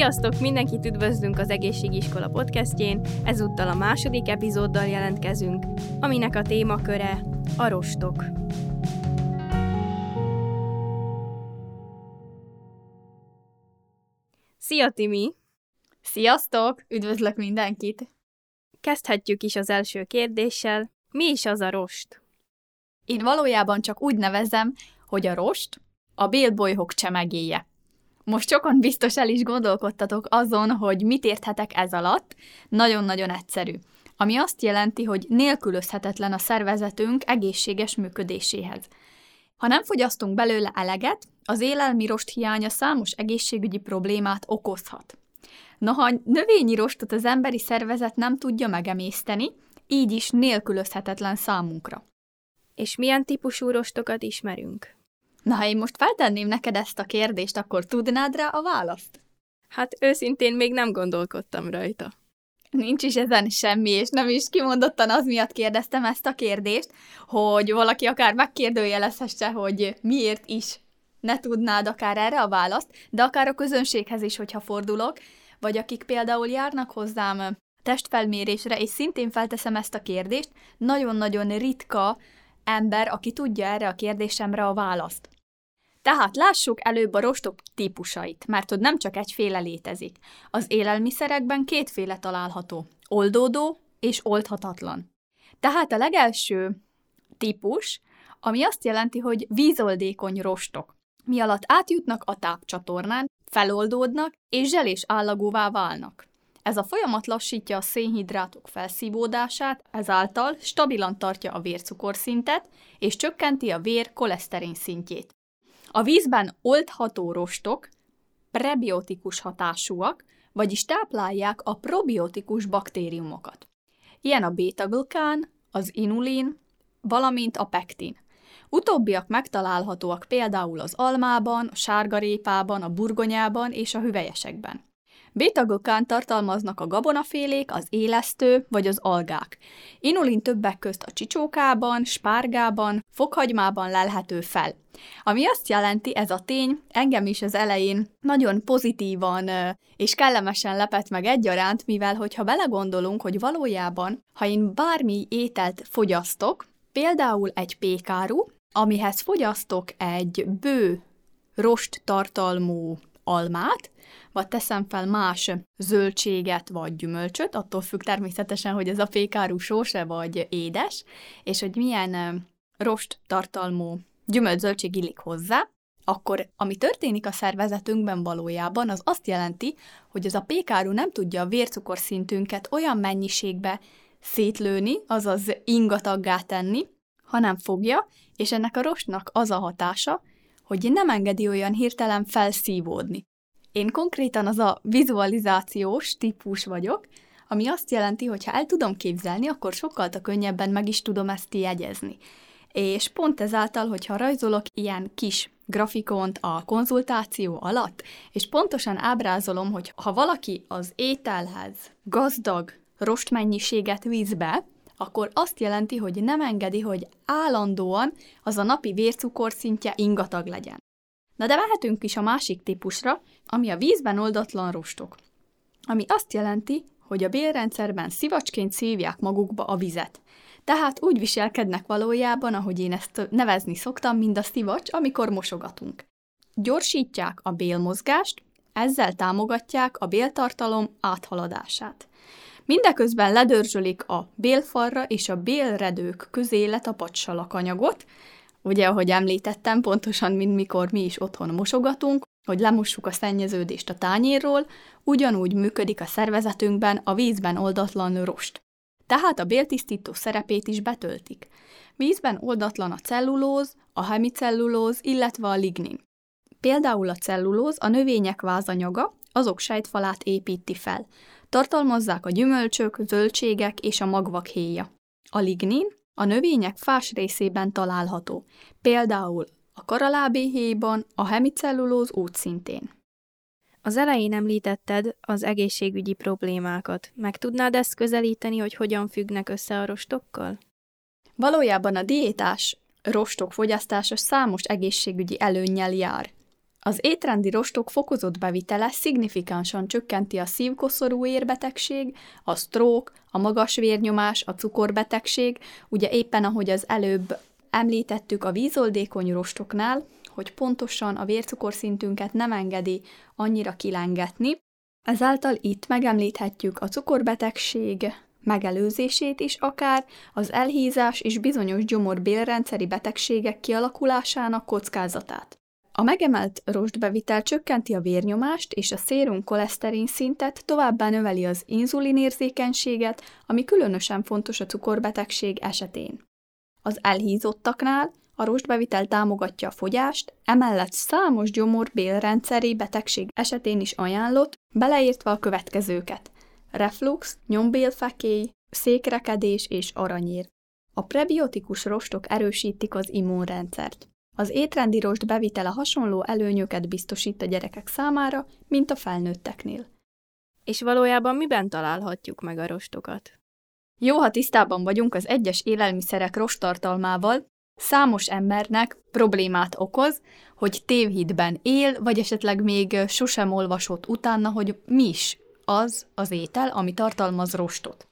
Sziasztok! Mindenkit üdvözlünk az Egészségiskola podcastjén. Ezúttal a második epizóddal jelentkezünk, aminek a témaköre a rostok. Szia Timi! Sziasztok! Üdvözlök mindenkit! Kezdhetjük is az első kérdéssel. Mi is az a rost? Én valójában csak úgy nevezem, hogy a rost a bélbolyhok csemegéje. Most sokan biztos el is gondolkodtatok azon, hogy mit érthetek ez alatt. Nagyon-nagyon egyszerű. Ami azt jelenti, hogy nélkülözhetetlen a szervezetünk egészséges működéséhez. Ha nem fogyasztunk belőle eleget, az élelmi rost hiánya számos egészségügyi problémát okozhat. Noha növényi rostot az emberi szervezet nem tudja megemészteni, így is nélkülözhetetlen számunkra. És milyen típusú rostokat ismerünk? Na, én most feltenném neked ezt a kérdést, akkor tudnád rá a választ? Hát őszintén még nem gondolkodtam rajta. Nincs is ezen semmi, és nem is kimondottan az miatt kérdeztem ezt a kérdést, hogy valaki akár megkérdőjelezhesse, hogy miért is ne tudnád akár erre a választ, de akár a közönséghez is, hogyha fordulok, vagy akik például járnak hozzám testfelmérésre, és szintén felteszem ezt a kérdést, nagyon-nagyon ritka ember, aki tudja erre a kérdésemre a választ. Tehát lássuk előbb a rostok típusait, mert ott nem csak egyféle létezik. Az élelmiszerekben kétféle található, oldódó és oldhatatlan. Tehát a legelső típus, ami azt jelenti, hogy vízoldékony rostok, mi alatt átjutnak a tápcsatornán, feloldódnak és zselés állagúvá válnak. Ez a folyamat lassítja a szénhidrátok felszívódását, ezáltal stabilan tartja a vércukorszintet és csökkenti a vér koleszterin szintjét. A vízben oldható rostok prebiotikus hatásúak, vagyis táplálják a probiotikus baktériumokat. Ilyen a bétaglukán, az inulin, valamint a pektin. Utóbbiak megtalálhatóak például az almában, a sárgarépában, a burgonyában és a hüvelyesekben. Bétaglukán tartalmaznak a gabonafélék, az élesztő vagy az algák. Inulin többek közt a csicsókában, spárgában, fokhagymában lelhető fel. Ami azt jelenti, ez a tény engem is az elején nagyon pozitívan és kellemesen lepett meg egyaránt, mivel hogyha belegondolunk, hogy valójában, ha én bármi ételt fogyasztok, például egy pékáru, amihez fogyasztok egy bő rost tartalmú almát, vagy teszem fel más zöldséget vagy gyümölcsöt, attól függ természetesen, hogy ez a fékáru sóse vagy édes, és hogy milyen rost tartalmú gyümölcs-zöldség illik hozzá, akkor ami történik a szervezetünkben valójában, az azt jelenti, hogy ez a pékáru nem tudja a vércukorszintünket olyan mennyiségbe szétlőni, azaz ingataggá tenni, hanem fogja, és ennek a rostnak az a hatása, hogy nem engedi olyan hirtelen felszívódni. Én konkrétan az a vizualizációs típus vagyok, ami azt jelenti, hogy ha el tudom képzelni, akkor sokkal könnyebben meg is tudom ezt jegyezni. És pont ezáltal, hogyha rajzolok ilyen kis grafikont a konzultáció alatt, és pontosan ábrázolom, hogy ha valaki az ételhez gazdag rostmennyiséget víz be, akkor azt jelenti, hogy nem engedi, hogy állandóan az a napi vércukorszintje ingatag legyen. Na de mehetünk is a másik típusra, ami a vízben oldatlan rostok. Ami azt jelenti, hogy a bélrendszerben szivacsként szívják magukba a vizet. Tehát úgy viselkednek valójában, ahogy én ezt nevezni szoktam, mint a szivacs, amikor mosogatunk. Gyorsítják a bélmozgást, ezzel támogatják a béltartalom áthaladását. Mindeközben ledörzsölik a bélfalra és a bélredők közé letapadt salakanyagot, ugye, ahogy említettem, pontosan, mint mikor mi is otthon mosogatunk, hogy lemossuk a szennyeződést a tányérról, ugyanúgy működik a szervezetünkben a vízben oldatlan rost. Tehát a béltisztító szerepét is betöltik. Vízben oldatlan a cellulóz, a hemicellulóz, illetve a lignin. Például a cellulóz a növények vázanyaga, azok sejtfalát építi fel. Tartalmazzák a gyümölcsök, zöldségek és a magvak héja. A lignin a növények fás részében található, például a karalábéhéjban, a hemicellulóz útszintén. Az elején említetted az egészségügyi problémákat. Meg tudnád ezt közelíteni, hogy hogyan függnek össze a rostokkal? Valójában a diétás rostok fogyasztása számos egészségügyi előnnyel jár. Az étrendi rostok fokozott bevitele szignifikánsan csökkenti a szívkoszorú érbetegség, a stroke, a magas vérnyomás, a cukorbetegség, ugye éppen ahogy az előbb említettük a vízoldékony rostoknál, hogy pontosan a vércukorszintünket nem engedi annyira kilengetni, ezáltal itt megemlíthetjük a cukorbetegség megelőzését is akár, az elhízás és bizonyos gyomorbélrendszeri betegségek kialakulásának kockázatát. A megemelt rostbevitel csökkenti a vérnyomást és a szérum koleszterin szintet, továbbá növeli az inzulinérzékenységet, ami különösen fontos a cukorbetegség esetén. Az elhízottaknál a rostbevitel támogatja a fogyást, emellett számos gyomor-bélrendszeri betegség esetén is ajánlott, beleértve a következőket. Reflux, nyombélfekély, székrekedés és aranyér. A prebiotikus rostok erősítik az immunrendszert. Az étrendi rost bevitele hasonló előnyöket biztosít a gyerekek számára, mint a felnőtteknél. És valójában miben találhatjuk meg a rostokat? Jó, ha tisztában vagyunk az egyes élelmiszerek rostartalmával, számos embernek problémát okoz, hogy tévhitben él, vagy esetleg még sosem olvasott utána, hogy mi is az az étel, ami tartalmaz rostot.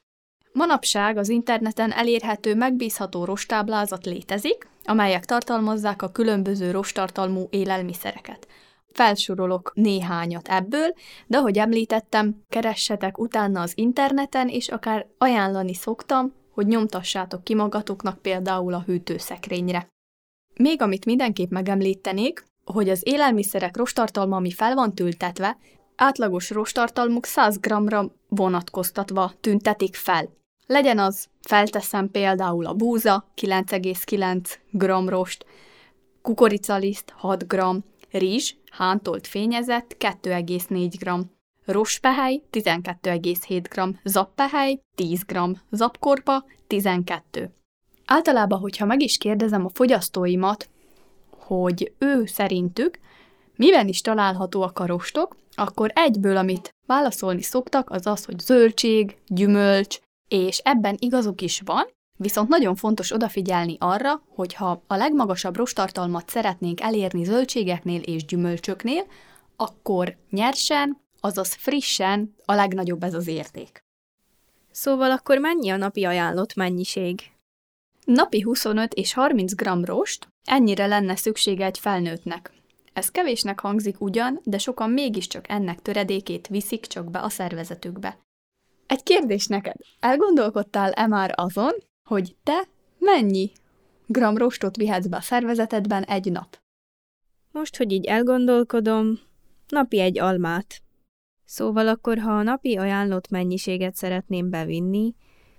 Manapság az interneten elérhető megbízható rostáblázat létezik, amelyek tartalmazzák a különböző rostartalmú élelmiszereket. Felsorolok néhányat ebből, de ahogy említettem, keressetek utána az interneten, és akár ajánlani szoktam, hogy nyomtassátok ki magatoknak például a hűtőszekrényre. Még amit mindenképp megemlítenék, hogy az élelmiszerek rostartalma, ami fel van tültetve, átlagos rostartalmuk 100 g-ra vonatkoztatva tüntetik fel. Legyen az, felteszem például a búza, 9,9 g rost, kukoricaliszt 6 g, rizs, hántolt fényezett 2,4 g, rospehely 12,7 g, zappehely 10 g, zapkorpa 12. Általában, hogyha meg is kérdezem a fogyasztóimat, hogy ő szerintük miben is találhatóak a rostok, akkor egyből, amit válaszolni szoktak, az az, hogy zöldség, gyümölcs, és ebben igazuk is van, viszont nagyon fontos odafigyelni arra, hogy ha a legmagasabb rostartalmat szeretnénk elérni zöldségeknél és gyümölcsöknél, akkor nyersen, azaz frissen a legnagyobb ez az érték. Szóval akkor mennyi a napi ajánlott mennyiség? Napi 25 és 30 g rost, ennyire lenne szüksége egy felnőttnek. Ez kevésnek hangzik ugyan, de sokan mégiscsak ennek töredékét viszik csak be a szervezetükbe. Egy kérdés neked. Elgondolkodtál-e már azon, hogy te mennyi gram rostot vihetsz be a szervezetedben egy nap? Most, hogy így elgondolkodom, napi egy almát. Szóval akkor, ha a napi ajánlott mennyiséget szeretném bevinni,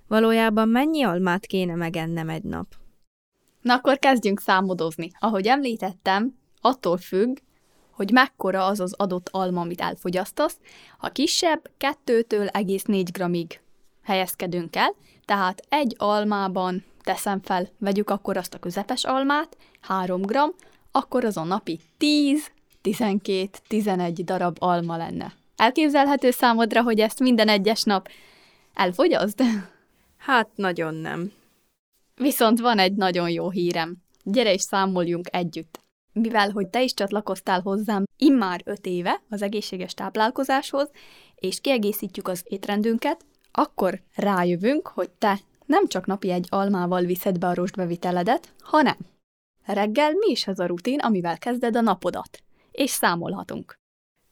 valójában mennyi almát kéne megennem egy nap? Na akkor kezdjünk számodozni. Ahogy említettem, attól függ, hogy mekkora az az adott alma, amit elfogyasztasz. Ha kisebb, 2-től egész 4 gramig helyezkedünk el, tehát egy almában teszem fel, vegyük akkor azt a közepes almát, 3 gram, akkor az a napi 10, 12, 11 darab alma lenne. Elképzelhető számodra, hogy ezt minden egyes nap elfogyaszd? Hát nagyon nem. Viszont van egy nagyon jó hírem. Gyere és számoljunk együtt mivel hogy te is csatlakoztál hozzám immár öt éve az egészséges táplálkozáshoz, és kiegészítjük az étrendünket, akkor rájövünk, hogy te nem csak napi egy almával viszed be a rostbeviteledet, hanem reggel mi is az a rutin, amivel kezded a napodat, és számolhatunk.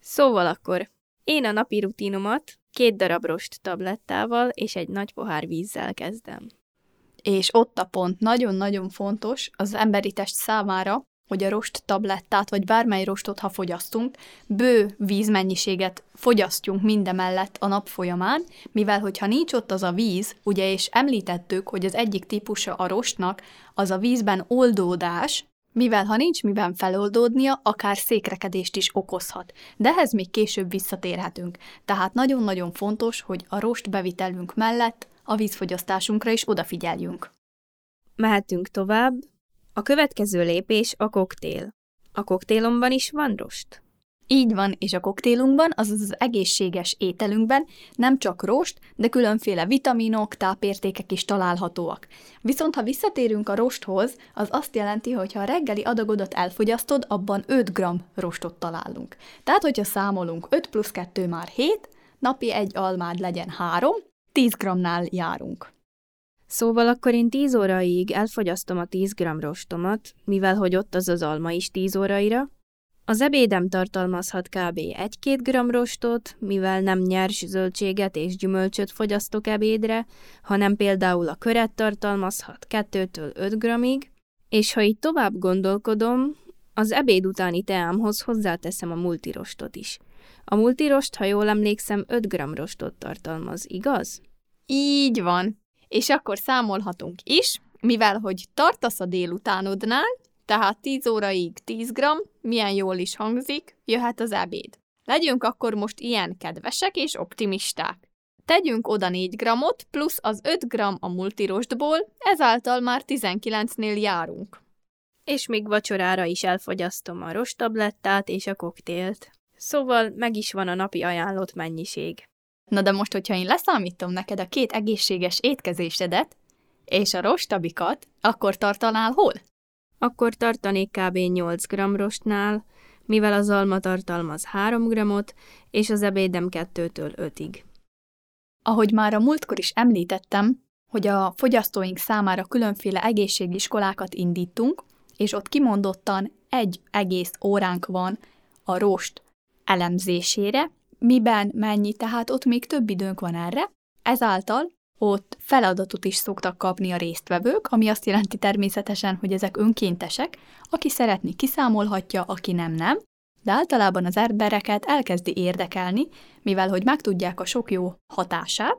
Szóval akkor én a napi rutinomat két darab rost tablettával és egy nagy pohár vízzel kezdem. És ott a pont nagyon-nagyon fontos az emberi test számára, hogy a rost tablettát, vagy bármely rostot, ha fogyasztunk, bő vízmennyiséget fogyasztjunk mindemellett a nap folyamán, mivel hogyha nincs ott az a víz, ugye és említettük, hogy az egyik típusa a rostnak az a vízben oldódás, mivel ha nincs miben feloldódnia, akár székrekedést is okozhat. De ehhez még később visszatérhetünk. Tehát nagyon-nagyon fontos, hogy a rost bevitelünk mellett a vízfogyasztásunkra is odafigyeljünk. Mehetünk tovább, a következő lépés a koktél. A koktélomban is van rost? Így van, és a koktélunkban, azaz az egészséges ételünkben nem csak rost, de különféle vitaminok, tápértékek is találhatóak. Viszont ha visszatérünk a rosthoz, az azt jelenti, hogy ha a reggeli adagodat elfogyasztod, abban 5 g rostot találunk. Tehát, hogyha számolunk 5 plusz 2 már 7, napi egy almád legyen 3, 10 g-nál járunk. Szóval akkor én 10 óraig elfogyasztom a 10 g rostomat, mivel hogy ott az az alma is 10 óraira, az ebédem tartalmazhat kb. 1-2 g rostot, mivel nem nyers zöldséget és gyümölcsöt fogyasztok ebédre, hanem például a köret tartalmazhat 2-től 5 g-ig, és ha így tovább gondolkodom, az ebéd utáni teámhoz hozzáteszem a multirostot is. A multirost, ha jól emlékszem, 5 g rostot tartalmaz, igaz? Így van. És akkor számolhatunk is, mivel hogy tartasz a délutánodnál, tehát 10 óraig 10 g, milyen jól is hangzik, jöhet az ebéd. Legyünk akkor most ilyen kedvesek és optimisták. Tegyünk oda 4 grammot, plusz az 5 gram a multirostból, ezáltal már 19-nél járunk. És még vacsorára is elfogyasztom a rostablettát és a koktélt. Szóval meg is van a napi ajánlott mennyiség. Na de most, hogyha én leszámítom neked a két egészséges étkezésedet, és a rostabikat, akkor tartanál hol? akkor tartanék kb. 8 g rostnál, mivel az alma tartalmaz 3 g és az ebédem 2-től 5-ig. Ahogy már a múltkor is említettem, hogy a fogyasztóink számára különféle egészségiskolákat indítunk, és ott kimondottan egy egész óránk van a rost elemzésére, miben mennyi, tehát ott még több időnk van erre, ezáltal ott feladatot is szoktak kapni a résztvevők, ami azt jelenti természetesen, hogy ezek önkéntesek, aki szeretni kiszámolhatja, aki nem nem, de általában az embereket elkezdi érdekelni, mivel hogy megtudják a sok jó hatását,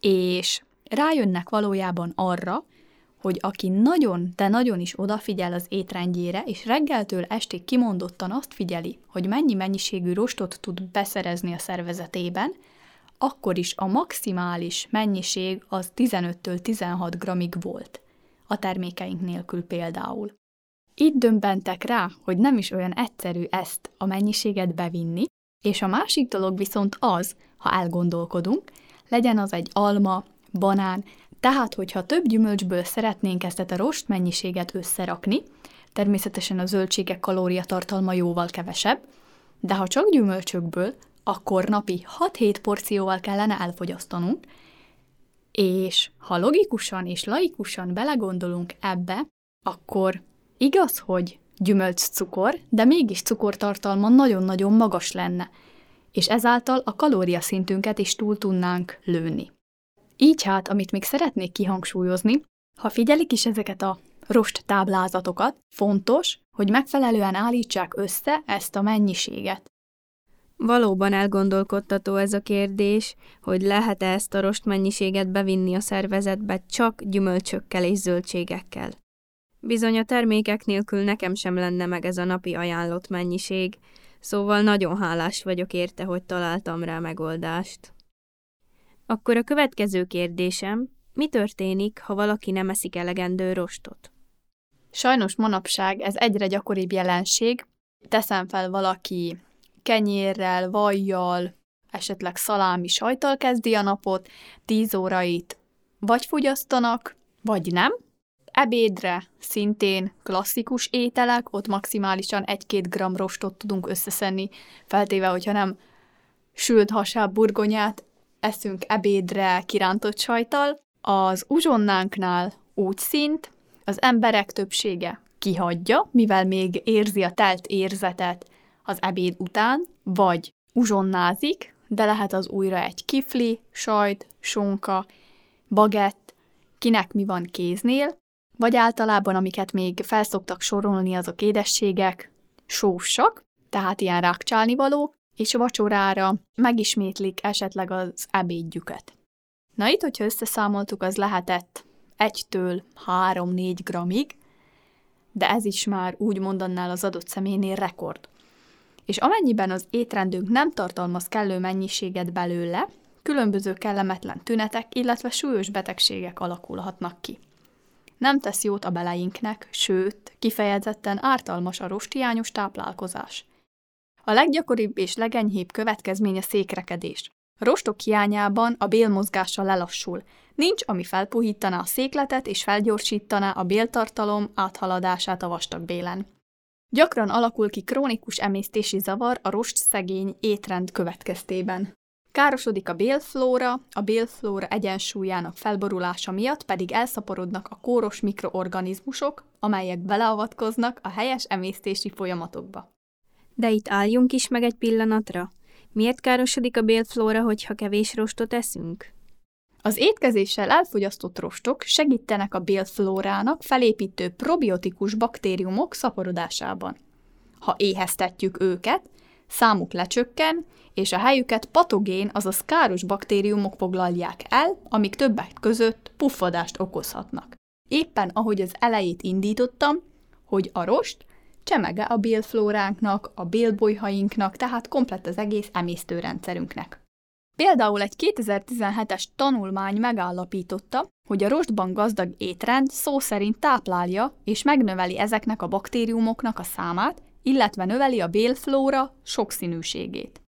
és rájönnek valójában arra, hogy aki nagyon, de nagyon is odafigyel az étrendjére, és reggeltől estig kimondottan azt figyeli, hogy mennyi mennyiségű rostot tud beszerezni a szervezetében, akkor is a maximális mennyiség az 15-től 16 gramig volt, a termékeink nélkül például. Itt dömbentek rá, hogy nem is olyan egyszerű ezt a mennyiséget bevinni, és a másik dolog viszont az, ha elgondolkodunk, legyen az egy alma, banán, tehát hogyha több gyümölcsből szeretnénk ezt a rost mennyiséget összerakni, természetesen a zöldségek kalóriatartalma jóval kevesebb, de ha csak gyümölcsökből, akkor napi 6-7 porcióval kellene elfogyasztanunk, és ha logikusan és laikusan belegondolunk ebbe, akkor igaz, hogy gyümölcs cukor, de mégis cukortartalma nagyon-nagyon magas lenne, és ezáltal a kalóriaszintünket is túl tudnánk lőni. Így hát, amit még szeretnék kihangsúlyozni, ha figyelik is ezeket a rost táblázatokat, fontos, hogy megfelelően állítsák össze ezt a mennyiséget. Valóban elgondolkodtató ez a kérdés, hogy lehet-e ezt a rost mennyiséget bevinni a szervezetbe csak gyümölcsökkel és zöldségekkel. Bizony a termékek nélkül nekem sem lenne meg ez a napi ajánlott mennyiség, szóval nagyon hálás vagyok érte, hogy találtam rá megoldást. Akkor a következő kérdésem, mi történik, ha valaki nem eszik elegendő rostot? Sajnos manapság ez egyre gyakoribb jelenség. Teszem fel valaki kenyérrel, vajjal, esetleg szalámi sajtal kezdi a napot, 10 órait vagy fogyasztanak, vagy nem. Ebédre szintén klasszikus ételek, ott maximálisan 1-2 g rostot tudunk összeszedni, feltéve, hogyha nem sült hasább burgonyát eszünk ebédre kirántott sajtal. Az uzsonnánknál úgy szint, az emberek többsége kihagyja, mivel még érzi a telt érzetet, az ebéd után, vagy uzsonnázik, de lehet az újra egy kifli, sajt, sonka, bagett, kinek mi van kéznél, vagy általában, amiket még felszoktak sorolni, azok édességek, sósak, tehát ilyen rákcsálni való, és vacsorára megismétlik esetleg az ebédjüket. Na itt, hogyha összeszámoltuk, az lehetett 1-től 3-4 gramig, de ez is már úgy mondanál az adott személynél rekord és amennyiben az étrendünk nem tartalmaz kellő mennyiséget belőle, különböző kellemetlen tünetek, illetve súlyos betegségek alakulhatnak ki. Nem tesz jót a beleinknek, sőt, kifejezetten ártalmas a rostiányos táplálkozás. A leggyakoribb és legenyhébb következmény a székrekedés. Rostok hiányában a bélmozgása lelassul. Nincs, ami felpuhítaná a székletet és felgyorsítaná a béltartalom áthaladását a vastag bélen. Gyakran alakul ki krónikus emésztési zavar a rost szegény étrend következtében. Károsodik a bélflóra, a bélflóra egyensúlyának felborulása miatt pedig elszaporodnak a kóros mikroorganizmusok, amelyek beleavatkoznak a helyes emésztési folyamatokba. De itt álljunk is meg egy pillanatra. Miért károsodik a bélflóra, hogyha kevés rostot eszünk? Az étkezéssel elfogyasztott rostok segítenek a bélflórának felépítő probiotikus baktériumok szaporodásában. Ha éheztetjük őket, számuk lecsökken, és a helyüket patogén, azaz káros baktériumok foglalják el, amik többek között puffadást okozhatnak. Éppen ahogy az elejét indítottam, hogy a rost csemege a bélflóránknak, a bélbolyhainknak, tehát komplet az egész emésztőrendszerünknek. Például egy 2017-es tanulmány megállapította, hogy a rostban gazdag étrend szó szerint táplálja és megnöveli ezeknek a baktériumoknak a számát, illetve növeli a bélflóra sokszínűségét.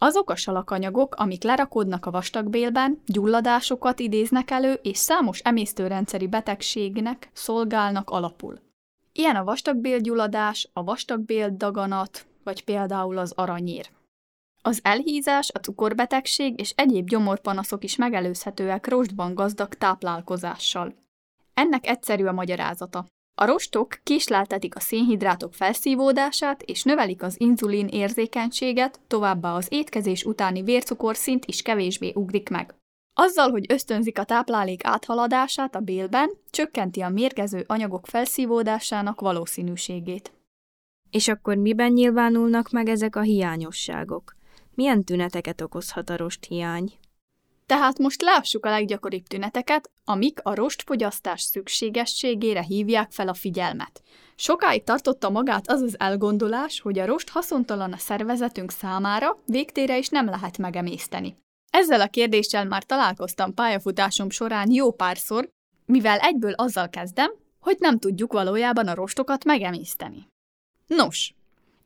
Azok a salakanyagok, amik lerakodnak a vastagbélben, gyulladásokat idéznek elő, és számos emésztőrendszeri betegségnek szolgálnak alapul. Ilyen a vastagbélgyulladás, a vastagbél daganat, vagy például az aranyér. Az elhízás, a cukorbetegség és egyéb gyomorpanaszok is megelőzhetőek rostban gazdag táplálkozással. Ennek egyszerű a magyarázata. A rostok késleltetik a szénhidrátok felszívódását és növelik az inzulin érzékenységet, továbbá az étkezés utáni vércukorszint is kevésbé ugrik meg. Azzal, hogy ösztönzik a táplálék áthaladását a bélben, csökkenti a mérgező anyagok felszívódásának valószínűségét. És akkor miben nyilvánulnak meg ezek a hiányosságok? Milyen tüneteket okozhat a rosthiány? Tehát most lássuk a leggyakoribb tüneteket, amik a rostfogyasztás szükségességére hívják fel a figyelmet. Sokáig tartotta magát az az elgondolás, hogy a rost haszontalan a szervezetünk számára, végtére is nem lehet megemészteni. Ezzel a kérdéssel már találkoztam pályafutásom során jó párszor, mivel egyből azzal kezdem, hogy nem tudjuk valójában a rostokat megemészteni. Nos,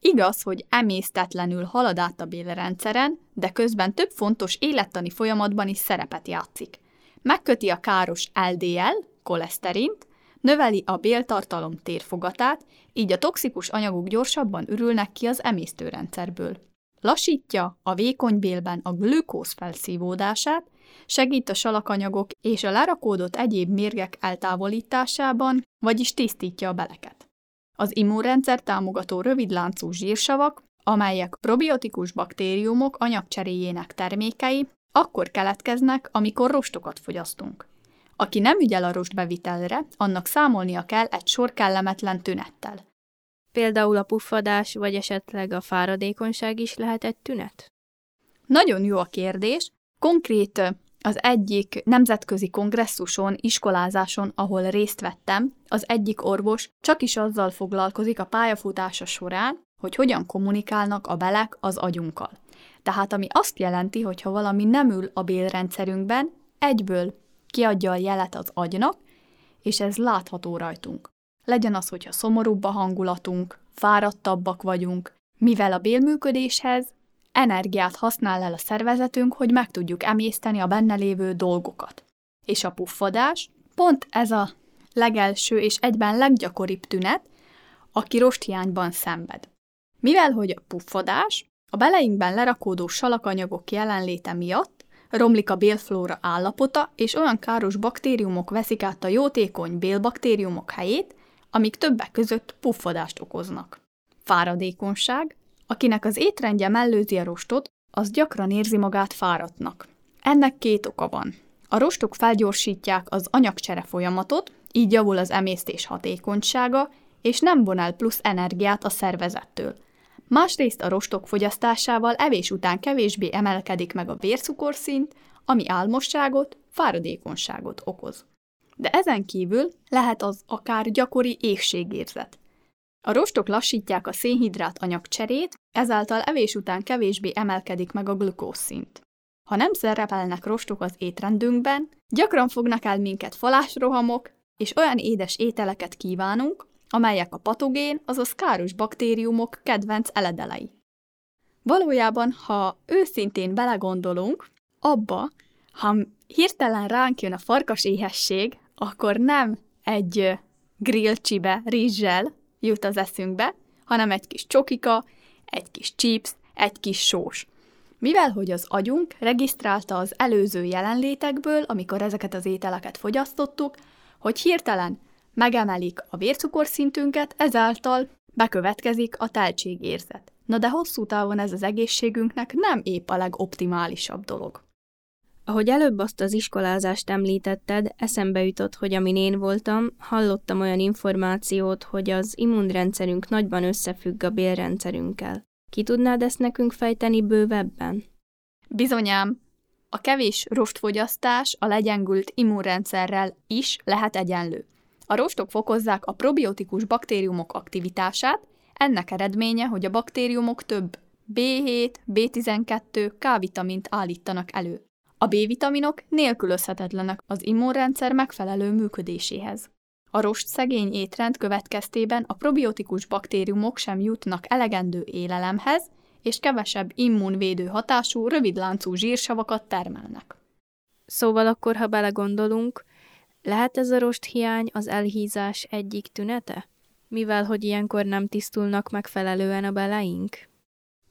Igaz, hogy emésztetlenül halad át a bélrendszeren, de közben több fontos élettani folyamatban is szerepet játszik. Megköti a káros LDL, koleszterint, növeli a béltartalom térfogatát, így a toxikus anyagok gyorsabban ürülnek ki az emésztőrendszerből. Lassítja a vékony bélben a glükóz felszívódását, segít a salakanyagok és a lerakódott egyéb mérgek eltávolításában, vagyis tisztítja a beleket. Az immunrendszer támogató rövidláncú zsírsavak, amelyek probiotikus baktériumok anyagcseréjének termékei, akkor keletkeznek, amikor rostokat fogyasztunk. Aki nem ügyel a rostbevitelre, annak számolnia kell egy sor kellemetlen tünettel. Például a puffadás, vagy esetleg a fáradékonyság is lehet egy tünet? Nagyon jó a kérdés. Konkrét az egyik nemzetközi kongresszuson, iskolázáson, ahol részt vettem, az egyik orvos csak is azzal foglalkozik a pályafutása során, hogy hogyan kommunikálnak a belek az agyunkkal. Tehát ami azt jelenti, hogy ha valami nem ül a bélrendszerünkben, egyből kiadja a jelet az agynak, és ez látható rajtunk. Legyen az, hogyha szomorúbb a hangulatunk, fáradtabbak vagyunk, mivel a bélműködéshez energiát használ el a szervezetünk, hogy meg tudjuk emészteni a benne lévő dolgokat. És a puffadás pont ez a legelső és egyben leggyakoribb tünet, aki rosthiányban szenved. Mivel hogy a puffadás a beleinkben lerakódó salakanyagok jelenléte miatt romlik a bélflóra állapota, és olyan káros baktériumok veszik át a jótékony bélbaktériumok helyét, amik többek között puffadást okoznak. Fáradékonyság, Akinek az étrendje mellőzi a rostot, az gyakran érzi magát fáradtnak. Ennek két oka van. A rostok felgyorsítják az anyagcsere folyamatot, így javul az emésztés hatékonysága, és nem von el plusz energiát a szervezettől. Másrészt a rostok fogyasztásával evés után kevésbé emelkedik meg a vércukorszint, ami álmosságot, fáradékonyságot okoz. De ezen kívül lehet az akár gyakori éhségérzet. A rostok lassítják a szénhidrát anyagcserét, ezáltal evés után kevésbé emelkedik meg a glukózszint. Ha nem szerepelnek rostok az étrendünkben, gyakran fognak el minket falásrohamok, és olyan édes ételeket kívánunk, amelyek a patogén, azaz káros baktériumok kedvenc eledelei. Valójában, ha őszintén belegondolunk, abba, ha hirtelen ránk jön a farkas éhesség, akkor nem egy grillcsibe rizssel jut az eszünkbe, hanem egy kis csokika, egy kis chips, egy kis sós. Mivel, hogy az agyunk regisztrálta az előző jelenlétekből, amikor ezeket az ételeket fogyasztottuk, hogy hirtelen megemelik a vércukorszintünket, ezáltal bekövetkezik a teltségérzet. Na de hosszú távon ez az egészségünknek nem épp a legoptimálisabb dolog. Ahogy előbb azt az iskolázást említetted, eszembe jutott, hogy amin én voltam, hallottam olyan információt, hogy az immunrendszerünk nagyban összefügg a bélrendszerünkkel. Ki tudnád ezt nekünk fejteni bővebben? Bizonyám, a kevés rostfogyasztás a legyengült immunrendszerrel is lehet egyenlő. A rostok fokozzák a probiotikus baktériumok aktivitását, ennek eredménye, hogy a baktériumok több B7, B12, K-vitamint állítanak elő. A B-vitaminok nélkülözhetetlenek az immunrendszer megfelelő működéséhez. A rost szegény étrend következtében a probiotikus baktériumok sem jutnak elegendő élelemhez, és kevesebb immunvédő hatású, rövidláncú zsírsavakat termelnek. Szóval akkor, ha belegondolunk, lehet ez a rost hiány az elhízás egyik tünete? Mivel, hogy ilyenkor nem tisztulnak megfelelően a beleink?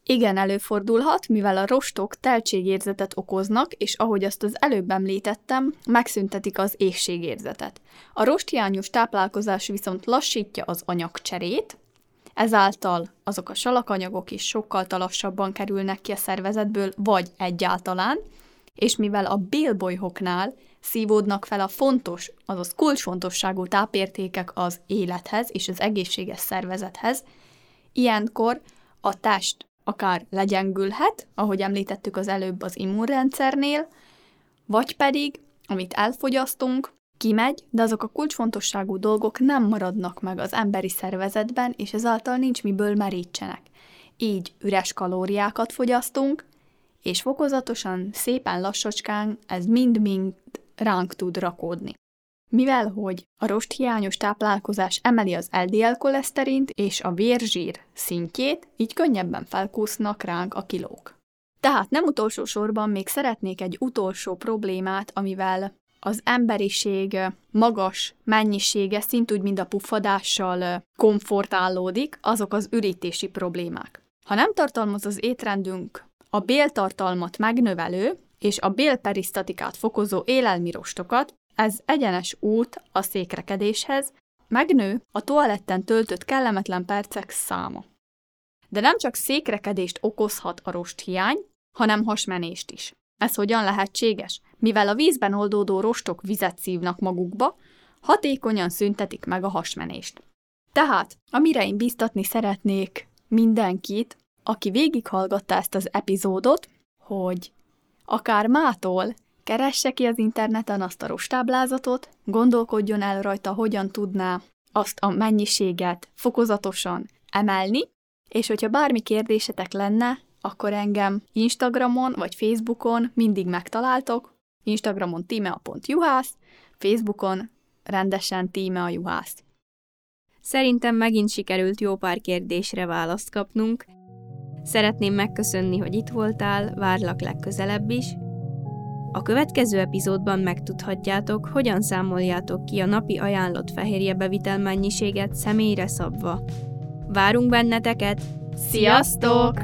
Igen, előfordulhat, mivel a rostok teltségérzetet okoznak, és ahogy azt az előbb említettem, megszüntetik az éhségérzetet. A rosthiányos táplálkozás viszont lassítja az anyagcserét, ezáltal azok a salakanyagok is sokkal lassabban kerülnek ki a szervezetből, vagy egyáltalán, és mivel a bélbolyhoknál szívódnak fel a fontos, azaz kulcsfontosságú tápértékek az élethez és az egészséges szervezethez, ilyenkor a test akár legyengülhet, ahogy említettük az előbb az immunrendszernél, vagy pedig, amit elfogyasztunk, kimegy, de azok a kulcsfontosságú dolgok nem maradnak meg az emberi szervezetben, és ezáltal nincs miből merítsenek. Így üres kalóriákat fogyasztunk, és fokozatosan, szépen lassacskán ez mind-mind ránk tud rakódni. Mivel hogy a rosthiányos táplálkozás emeli az LDL koleszterint és a vérzsír szintjét, így könnyebben felkúsznak ránk a kilók. Tehát nem utolsó sorban még szeretnék egy utolsó problémát, amivel az emberiség magas mennyisége, szintúgy, mint a puffadással komfortálódik, azok az ürítési problémák. Ha nem tartalmaz az étrendünk a béltartalmat megnövelő és a bélperisztatikát fokozó élelmirostokat, ez egyenes út a székrekedéshez, megnő a toaletten töltött kellemetlen percek száma. De nem csak székrekedést okozhat a rosthiány, hanem hasmenést is. Ez hogyan lehetséges? Mivel a vízben oldódó rostok vizet szívnak magukba, hatékonyan szüntetik meg a hasmenést. Tehát, amire én biztatni szeretnék mindenkit, aki végighallgatta ezt az epizódot, hogy akár mától Keresse ki az interneten azt a rostáblázatot, gondolkodjon el rajta, hogyan tudná azt a mennyiséget fokozatosan emelni, és hogyha bármi kérdésetek lenne, akkor engem Instagramon vagy Facebookon mindig megtaláltok. Instagramon tímea.juhász, Facebookon rendesen tíme a juhász. Szerintem megint sikerült jó pár kérdésre választ kapnunk. Szeretném megköszönni, hogy itt voltál, várlak legközelebb is, a következő epizódban megtudhatjátok, hogyan számoljátok ki a napi ajánlott fehérjebevitel mennyiséget személyre szabva. Várunk benneteket! Sziasztok!